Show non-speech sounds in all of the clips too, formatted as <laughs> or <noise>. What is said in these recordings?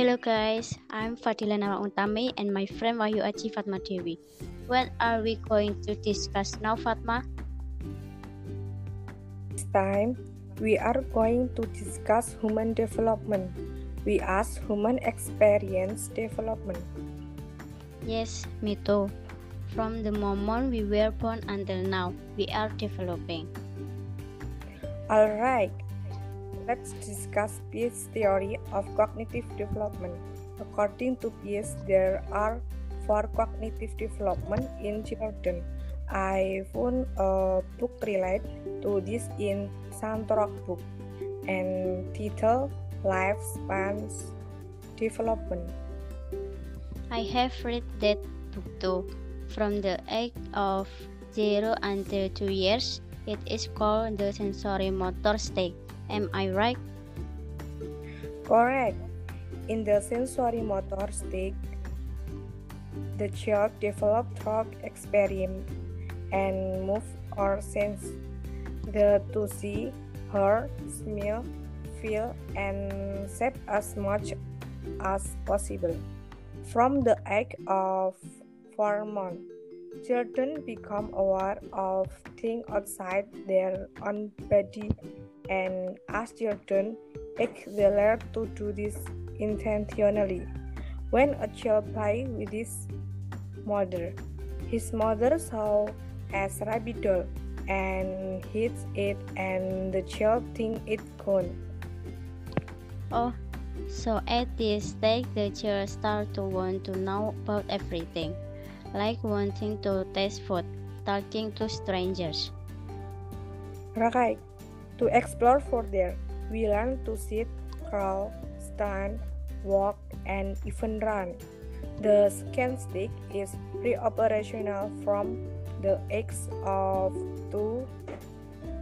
Hello guys, I'm Fadila Nama Untami and my friend Wahyu Aji Fatma Dewi. What are we going to discuss now, Fatma? This time, we are going to discuss human development. We ask human experience development. Yes, me too. From the moment we were born until now, we are developing. Alright, let's discuss Piaget's theory of cognitive development. According to Piaget, there are four cognitive development in children. I found a book related to this in Santrock book and title Lifespan Development. I have read that book too. From the age of 0 until 2 years, it is called the sensorimotor stage. Am I right? Correct. In the sensorimotor stage, the child develops through experience and move or sense the to see, hear, smell, feel, and shape as much as possible. From the age of four months, children become aware of things outside their own body, and as children age, they learn to do this intentionally. When a child plays with his mother, his mother saw as rabbit doll and hits it, and the child thinks it gone. Oh, so at this stage, the child starts to want to know about everything, like wanting to taste food, talking to strangers. Right. To explore further, we learn to sit, crawl, stand, walk, and even run. The scan stick is pre-operational from the age of 2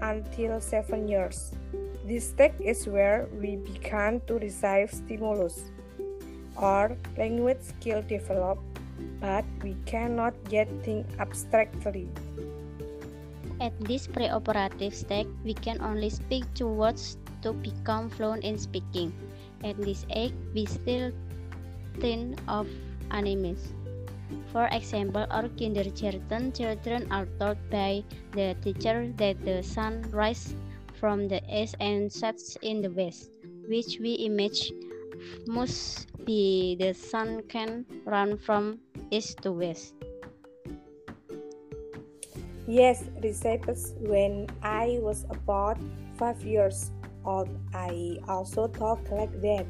until 7 years. This stage is where we begin to receive stimulus or language skill develop, but we cannot yet think abstractly. At this preoperative stage, we can only speak two words to become fluent in speaking. At this age, we still think of animals. For example, our kindergarten children are taught by the teacher that the sun rises from the east and sets in the west, which we imagine must be the sun can run from east to west. Yes, recipes when I was about five years old. I also talk like that.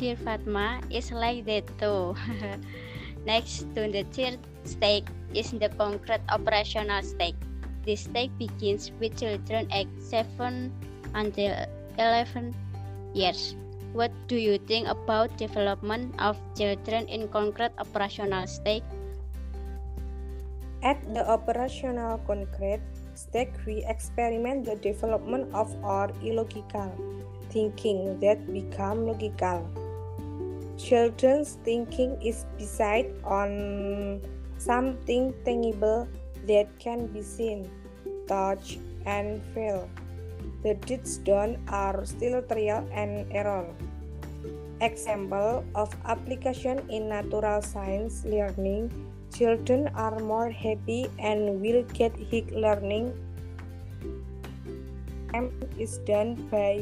Dear Fatma it's like that too. <laughs> Next to the third stage is the concrete operational stage. This stage begins with children aged 7 until 11 years. What do you think about development of children in concrete operational stage? At the operational concrete stage, we experiment the development of our illogical thinking that become logical. Children's thinking is based on something tangible that can be seen, touched, and felt. The deeds done are still trial and error. Example of application in natural science learning children are more happy and will get hig learning is done by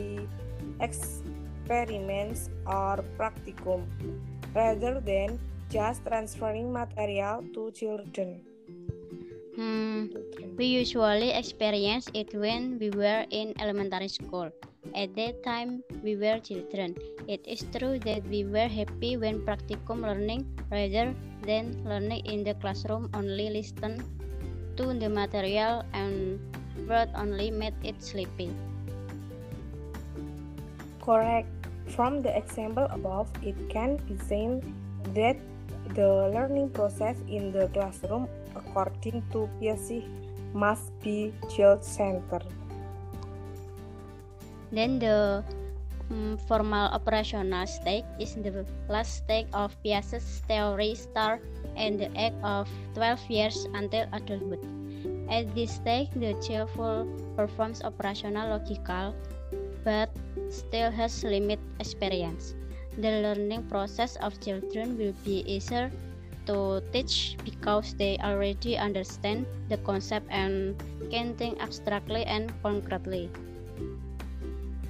experiments or practicum rather than just transferring material to children. Hmm, we usually experience it when we were in elementary school. At that time, we were children. It is true that we were happy when practicum learning rather than learning in the classroom only listen to the material and word only made it sleepy. Correct. From the example above, it can be seen that the learning process in the classroom, according to Peirce, must be child-centered. Then the um, formal operational stage is the last stage of Piaget's theory start and the age of 12 years until adulthood. At this stage, the child performs operational logical but still has limited experience. the learning process of children will be easier to teach because they already understand the concept and can think abstractly and concretely.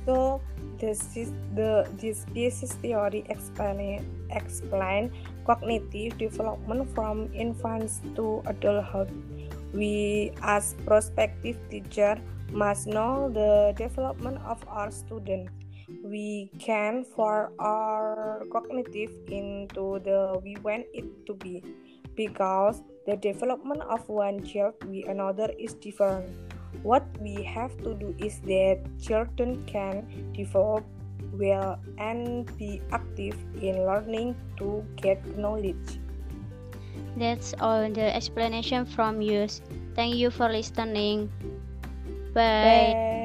So, this is the this species theory explain explain cognitive development from infants to adulthood. We, as prospective teacher, must know the development of our students. We can for our cognitive into the we want it to be. Because the development of one child with another is different what we have to do is that children can develop well and be active in learning to get knowledge. That's all the explanation from you. Thank you for listening. Bye, bye.